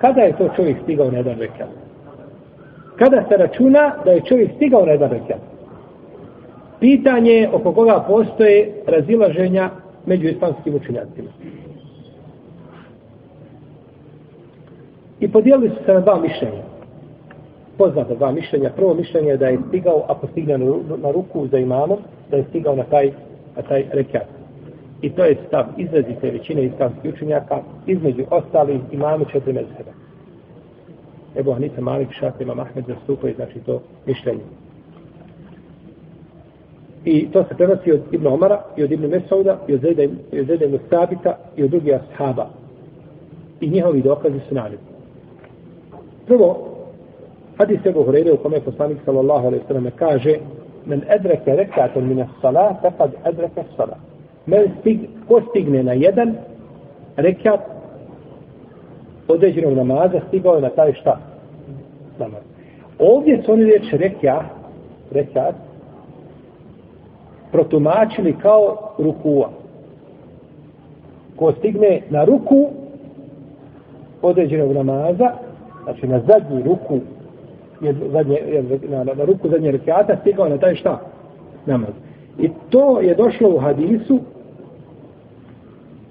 Kada je to čovjek stigao na jedan rekat? Kada se računa da je čovjek stigao na jedan rekat? Pitanje oko koga postoje razilaženja među islamskim učenjacima. I podijelili su se na dva mišljenja. Poznata dva mišljenja. Prvo mišljenje je da je stigao, ako stigne na ruku za imamom, da je stigao na taj, na taj rekat. I to je stav izrazite većine islamskih učenjaka između ostalih imamo četiri mezheba. Ebu Hanife Malik Šafi Imam Ahmed zastupaju znači to mišljenje. I to se prenosi od Ibn Omara i od Ibn Mesauda i od Zajda, i od Ibn Sabita i od drugih ashaba. I njihovi dokazi su naredni. Prvo, hadis Ebu Hureyre u kome je poslanik sallallahu alaihi sallam kaže men edreke rekatom mine salat, fekad edreke salat. Men stig, ko stigne na jedan rekat određenog namaza, stigao je na taj šta? Namaz. Ovdje su oni reći rekat, rekat, protumačili kao rukua. Ko stigne na ruku određenog namaza, znači na zadnji ruku je zadnje, je, na, na, na ruku zadnje rekiata stigao na taj šta? Namaz. I to je došlo u hadisu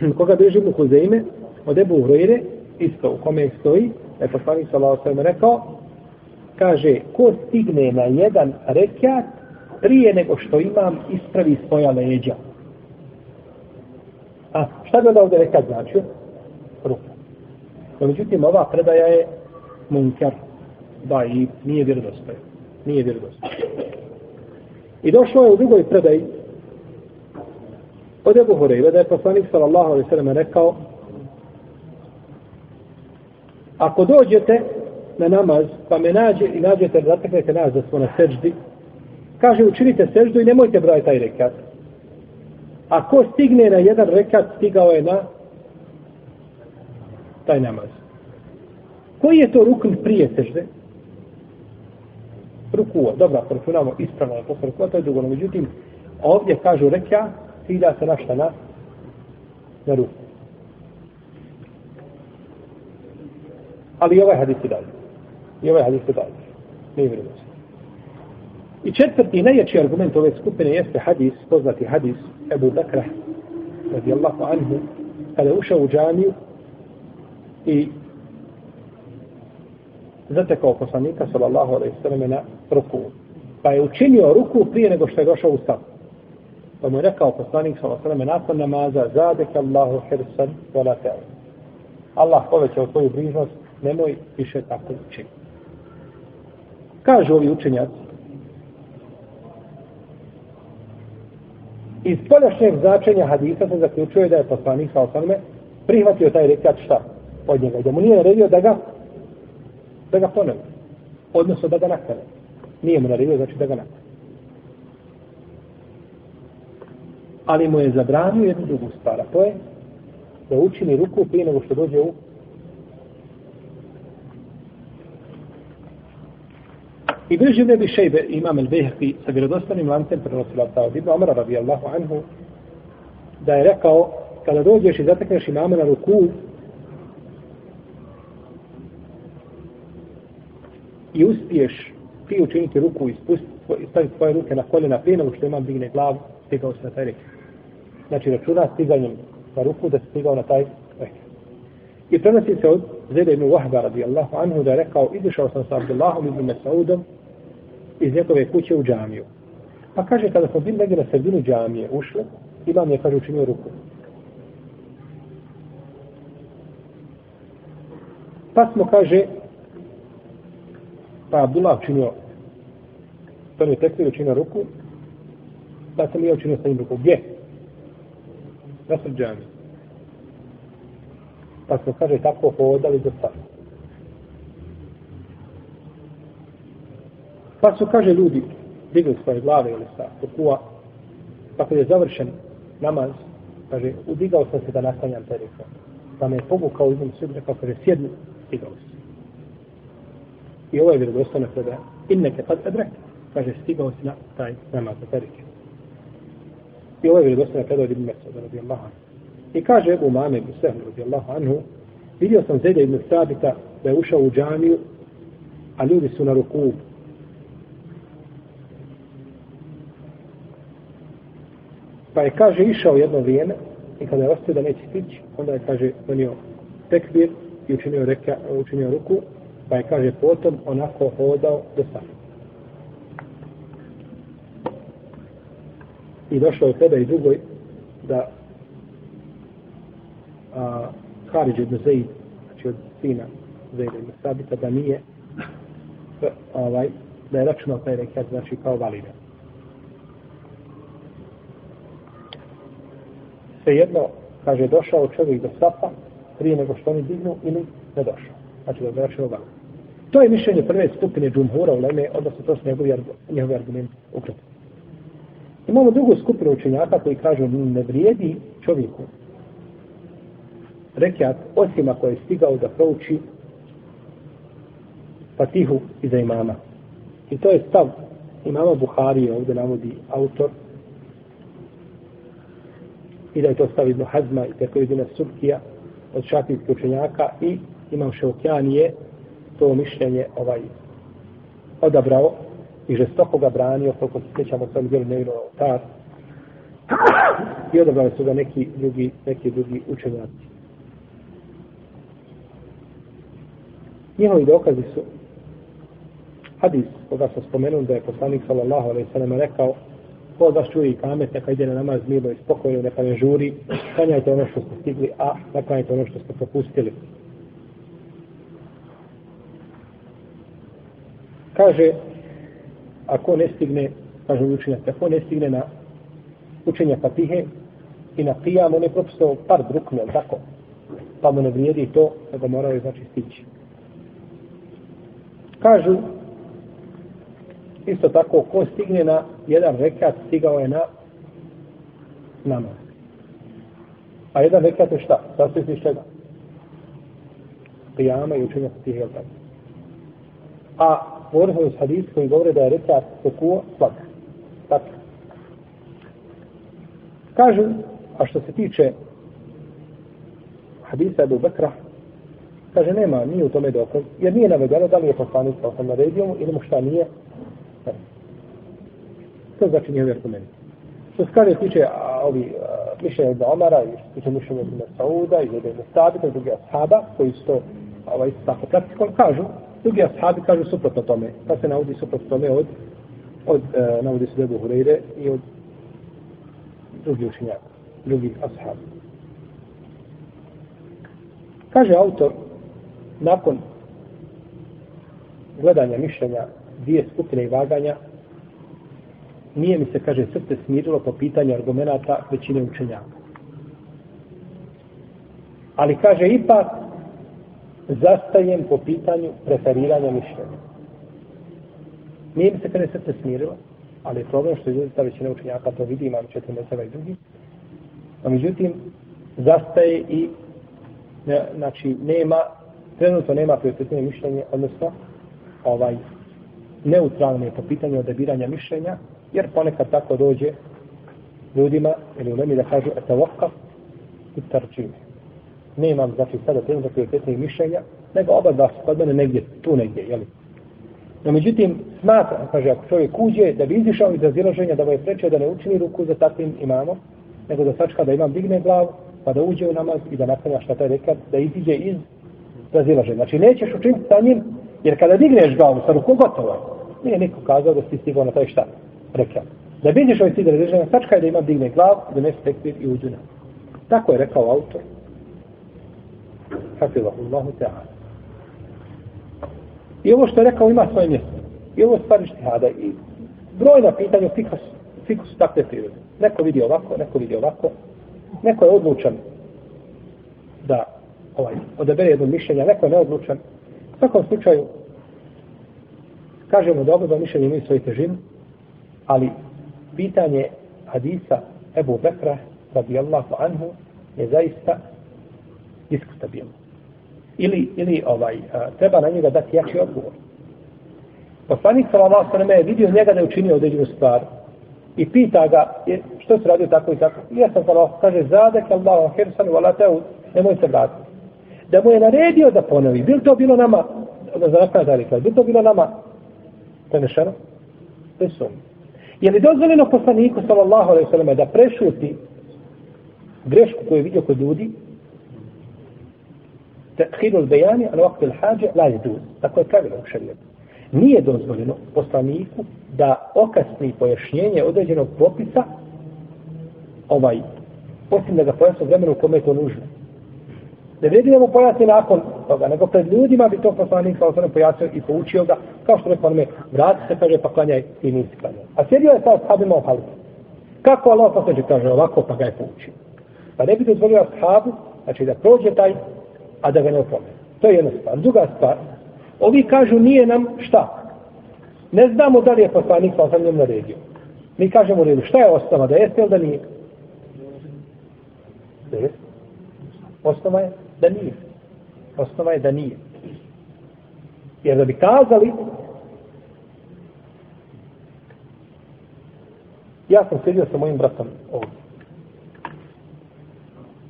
koga drži mu Huzeime od Ebu Hrojire isto u kome stoji da je poslanik sallahu sallam rekao kaže ko stigne na jedan rekiat prije nego što imam ispravi svoja leđa. A šta bi onda ovdje rekat značio? Ruka. No, međutim, ova predaja je munkar. Da, i nije vjerodostaj. Nije vjerodostaj. I došlo je u drugoj predaji od Ebu Horeira da je poslanik sallallahu alaihi sallam rekao ako dođete na namaz pa me nađe i nađete zateknete nas da smo na seđdi kaže učinite seždu i nemojte broj taj rekat ako stigne na jedan rekat stigao je na taj namaz Koji je to rukn prije sežde? Rukua. Dobro, ako računamo ispravno na posle rukua, to je drugo. Međutim, ovdje kažu reka, cilja se našta na, na ruku. Ali i ovaj hadis je dalje. I ovaj hadis je dalje. Ne je vrijednost. I četvrti najjači argument ove skupine jeste hadis, poznati hadis Ebu Bekra, radijallahu anhu, kada je ušao u džamiju i zatekao poslanika sallallahu alejhi ve selleme na ruku. Pa je učinio ruku prije nego što je došao u stavu. Pa mu je rekao poslanik sallallahu nakon namaza zadek Allahu hirsan vola teo. Allah povećao tvoju brižnost, nemoj više tako učiniti. Kažu ovi učenjaci, iz spoljašnjeg značenja hadisa se zaključuje da je poslanik sa alejhi prihvatio taj rekat šta od njega. Da mu nije naredio da ga da ga ponovi. Odnosno da ga nakane. Nije mu naredio, znači da ga nakane. Ali mu je zabranio jednu drugu stvar, a to je da učini ruku prije nego što dođe u I bliži ne bi šejbe imam el Behri sa vjerodostanim lancem prenosila ta od Ibn Omara radijallahu anhu da je rekao kada dođeš i zatekneš imama na ruku i uspiješ ti učiniti ruku i staviti svoje ruke na koljena prije nego što imam digne glavu, stigao se na taj rekao. Znači računa stiganjem na ruku da se stigao na taj reke. I prenosi se od Zede ibn Wahba radijallahu anhu da je rekao izišao sam sa Abdullahom ibn Mesaudom iz njegove kuće u džamiju. Pa kaže kada smo bili negdje na sredinu džamije ušli, imam je kaže učinio ruku. Pa smo kaže Pa Abdullah učinio prvi tekst učinio ruku, pa sam ja učinio sa njim ruku. Gdje? Na džami. Pa smo, kaže, tako hodali do sada. Pa su, kaže, ljudi digli svoje glave ili sa rukua, pa kad je završen namaz, kaže, udigao sam se da nastanjam taj ruku. Pa me je pogukao izom svi, rekao, kaže, sjedni, digao se. I ovo je vjerodostojno kada, Inneke kad edrek. Kaže, stigao si na taj namaz na perike. I ovo je vjerodostojno kada od Ibn Mesuda radi Allah. I kaže Ebu Mame ibn Sehl, radi Allah anhu, vidio sam Zede ibn Sabita da je ušao u džamiju, a ljudi su na ruku. Pa je, kaže, išao jedno vrijeme i kada je ostao da neće stići, onda je, kaže, donio tekbir i učinio, reka, učinio ruku, pa je, kaže, potom onako hodao do sada. I došao je tebe i drugoj da a, Haridž ibn Zaid, znači od sina Zaid ibn Sabita, da nije ovaj, da je računao taj rekat, znači kao validan. Svejedno, kaže, došao čovjek do sapa prije nego što oni dignu ili ne došao. Znači da je računao validan. To je mišljenje prve skupine džumhura u Leme, odnosno to su njegovi, njegovi argumenti ukratko. Imamo drugu skupinu učenjaka koji kažu ne vrijedi čovjeku rekiat osim ako je stigao da prouči Fatihu iza imama. I to je stav imama Buhari, ovdje navodi autor, i da je to stav Ibn Hazma i tako Ibn Subkija od šafijskih učenjaka i imam Šaukjan je to mišljenje ovaj odabrao i žestoko ga branio, koliko se sjećamo sam ovim nevino tar, i odabrali su ga neki drugi, neki drugi učenjaci. Njihovi dokazi su hadis koga sam spomenuo da je poslanik sallallahu alaihi sallam rekao ko od vas čuje i kamet, neka ide na namaz mirno i spokojno, neka ne žuri, klanjajte ono što ste stigli, a naklanjajte ono što ste propustili. Kaže, ako ne stigne, kaže učenjak, ako ne stigne na učenje Fatihe i na Qiyam, on je propustao par drukne, tako? Pa mu ne vrijedi to, pa nego morao je znači stići. Kažu, isto tako, ko stigne na jedan rekat, stigao je na namaz. A jedan rekat je šta? Sastoji se iz čega? Pijama i učenja fatihe, tih. A govori smo iz hadis koji govore da je rekat sekuo slab. Tako. Kažu, a što se tiče hadisa Ebu Bekra, Kaže, nema, nije u tome dokaz, jer nije navedeno da li je poslanik sa osam naredio mu ili mu šta nije. To znači nije argument. Što se kaže, tiče a, ovi mišljenja od Omara i što tiče mišljenja od Sauda i od Sabita i drugi ashaba koji su to ovaj, tako praktikom, kažu, drugi ashabi kažu suprotno tome. Pa se navodi suprotno tome od, od e, navodi se Debu Hureyre i od drugih učenjaka, drugih ashabi. Kaže autor, nakon gledanja mišljenja dvije skupine i vaganja nije mi se, kaže, srce smirilo po pitanju argumenta većine učenjaka. Ali, kaže, ipak zastajem po pitanju preferiranja mišljenja. Nije mi se, kaže, srce smirilo, ali je problem što ljudi ta većina učenjaka to vidi, imam četiri meseva i drugi. A međutim, zastaje i ne, znači, nema trenutno nema prioritetnije mišljenje, odnosno ovaj neutralne po pitanju odabiranja mišljenja, jer ponekad tako dođe ljudima, ili u nemi da kažu, eta i tarčine. Nemam, znači, sada trenutno prioritetnih mišljenja, nego oba dva su kod mene negdje, tu negdje, jeli? No, međutim, smatra, kaže, ako čovjek uđe, da bi izišao iz razilaženja, da mu je preče da ne učini ruku za takvim imamom, nego da sačka da imam digne glavu, pa da uđe u namaz i da nastavlja šta taj rekat, da iziđe iz razilaženja. Znači, nećeš učiniti sa njim, jer kada digneš glavu sa rukom, gotovo je. Nije niko kazao da si stigao na taj šta. Rekao. Da bi izišao iz razilaženja, sačkaj da imam digne glavu, da ne tekbir i uđu na. Tako je rekao autor. Hafizahullahu ta'ala. I ovo što je rekao ima svoje mjesto. I ovo je stvar štihada. I brojna pitanja fikus, fikus takve prirode. Neko vidi ovako, neko vidi ovako. Neko je odlučan da ovaj, odabere jedno mišljenje, neko je neodlučan. U svakom slučaju, kažemo da oba mišljenje imaju svoju težinu, ali pitanje hadisa Ebu Bekra, radijallahu anhu, je zaista diskutabilno. Ili, ili ovaj, a, treba na njega dati jači odgovor. Poslanik sallallahu alejhi ve je vidio njega da je učinio određenu stvar i pita ga je, što se radio tako i tako. I ja sam sallallahu kaže zadek Allahu hirsan wala la nemoj se vratiti. da mu je naredio da ponovi, bil to bilo nama, da za da rekla, bil to bilo nama prenešeno? Bez sumnje. Je li dozvoljeno poslaniku, sallallahu alaihi sallam, da prešuti grešku koju je vidio kod ljudi, tehidul bejani, ali ovakve hađe, la je duz. Tako je pravilo u šarijetu. Nije dozvoljeno poslaniku da okasni pojašnjenje određenog popisa ovaj, osim da ga pojasni vremenu u kome je to nužno. Ne vredi da mu pojasni nakon toga, nego pred ljudima bi to poslanik sa osnovno pojasnio i poučio ga, kao što rekao onome, vrati se, kaže, pa klanjaj i nisi klanjaj. A sjedio je sa sahabima u halifu. Kako Allah poslanik kaže ovako, pa ga je poučio. Pa ne bi dozvolio sahabu, znači da prođe taj, a da ga ne opomenu. To je jedna stvar. Druga stvar, ovi kažu nije nam šta? Ne znamo da li je poslanik sa na naredio. Mi kažemo u redu, šta je osnova, da jeste ili da nije? Da jeste. Osnova je da nije. Osnova je da nije. Jer da bi kazali ja sam sedio sa mojim bratom ovdje.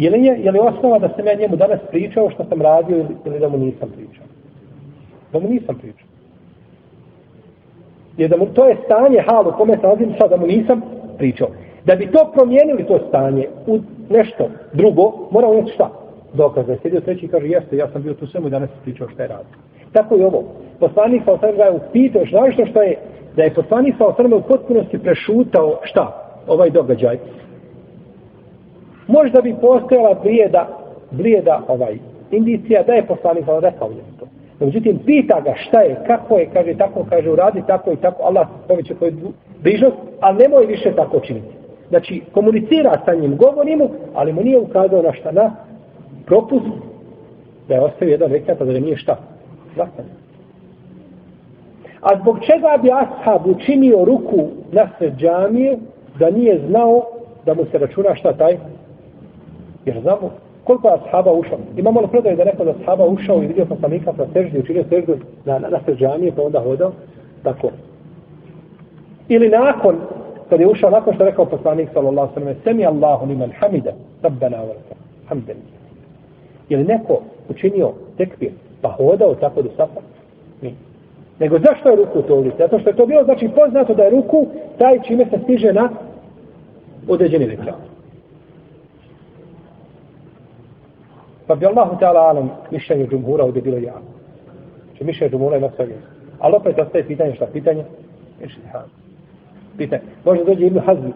Je li, je, je li osnova da sam ja njemu danas pričao što sam radio ili, ili da mu nisam pričao? Da mu nisam pričao. Jer da mu to je stanje, hal u kome sam nazim sad da mu nisam pričao. Da bi to promijenili to stanje u nešto drugo, moramo imati šta? dokaz da je sjedio treći i kaže jeste, ja sam bio tu svemu i danas pričao šta je radio. Tako i ovo. Poslanik sa osrme ga je upitao, što što što je, da je poslanik sa osrme u potpunosti prešutao šta? Ovaj događaj. Možda bi postojala blijeda, blijeda ovaj indicija da je poslanik sa rekao je to. No, međutim, pita ga šta je, kako je, kaže tako, kaže uradi tako i tako, Allah poveće tvoju bližnost, ali nemoj više tako činiti. Znači, komunicira sa njim, govori mu, ali mu nije ukazao na šta, na propust da je ostavio jedan rekat, a da nije šta? Zakon. A zbog čega bi ashab učinio ruku na sred džamije da nije znao da mu se računa šta taj? Jer znamo koliko je ashaba ušao. Imamo li predaje da neko da ashaba ušao i vidio poslanika sa seždi, učinio seždu na, na, na seždžanije, pa onda hodao? Tako. Ili nakon, kad je ušao nakon što je rekao poslanik sallallahu sallam, semi Allahu niman hamida, rabbana vrata, lakam. Je li neko učinio tekbir pa hodao tako do safa? Nije. Nego zašto je ruku to ulice? Zato što je to bilo znači poznato da je ruku taj čime se stiže na određeni rekat. Pa bi Allahu ta'ala alam mišljenje džumhura ovdje bilo jako. Znači mišljenje džumhura je nastavio. Ali opet ostaje pitanje šta? Pitanje? Pitanje. Možda dođe Ibn Hazmi,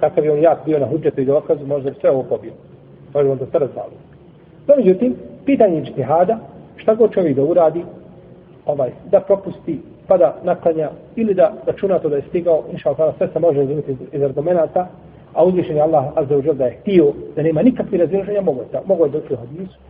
kakav je on jak bio na hudžetu i dokazu, možda bi sve ovo pobio. Pa možda on to sve razvalio. No, međutim, pitanje čtihada, šta god čovjek da uradi, ovaj, da propusti, pa da naklanja, ili da računa to da je stigao, inša Allah, sve se može razumjeti iz, iz argumenta, a uzvišen je Allah, azza u da je htio, da nema nikakve razilaženja mogo je, mogo je doći u hadisu,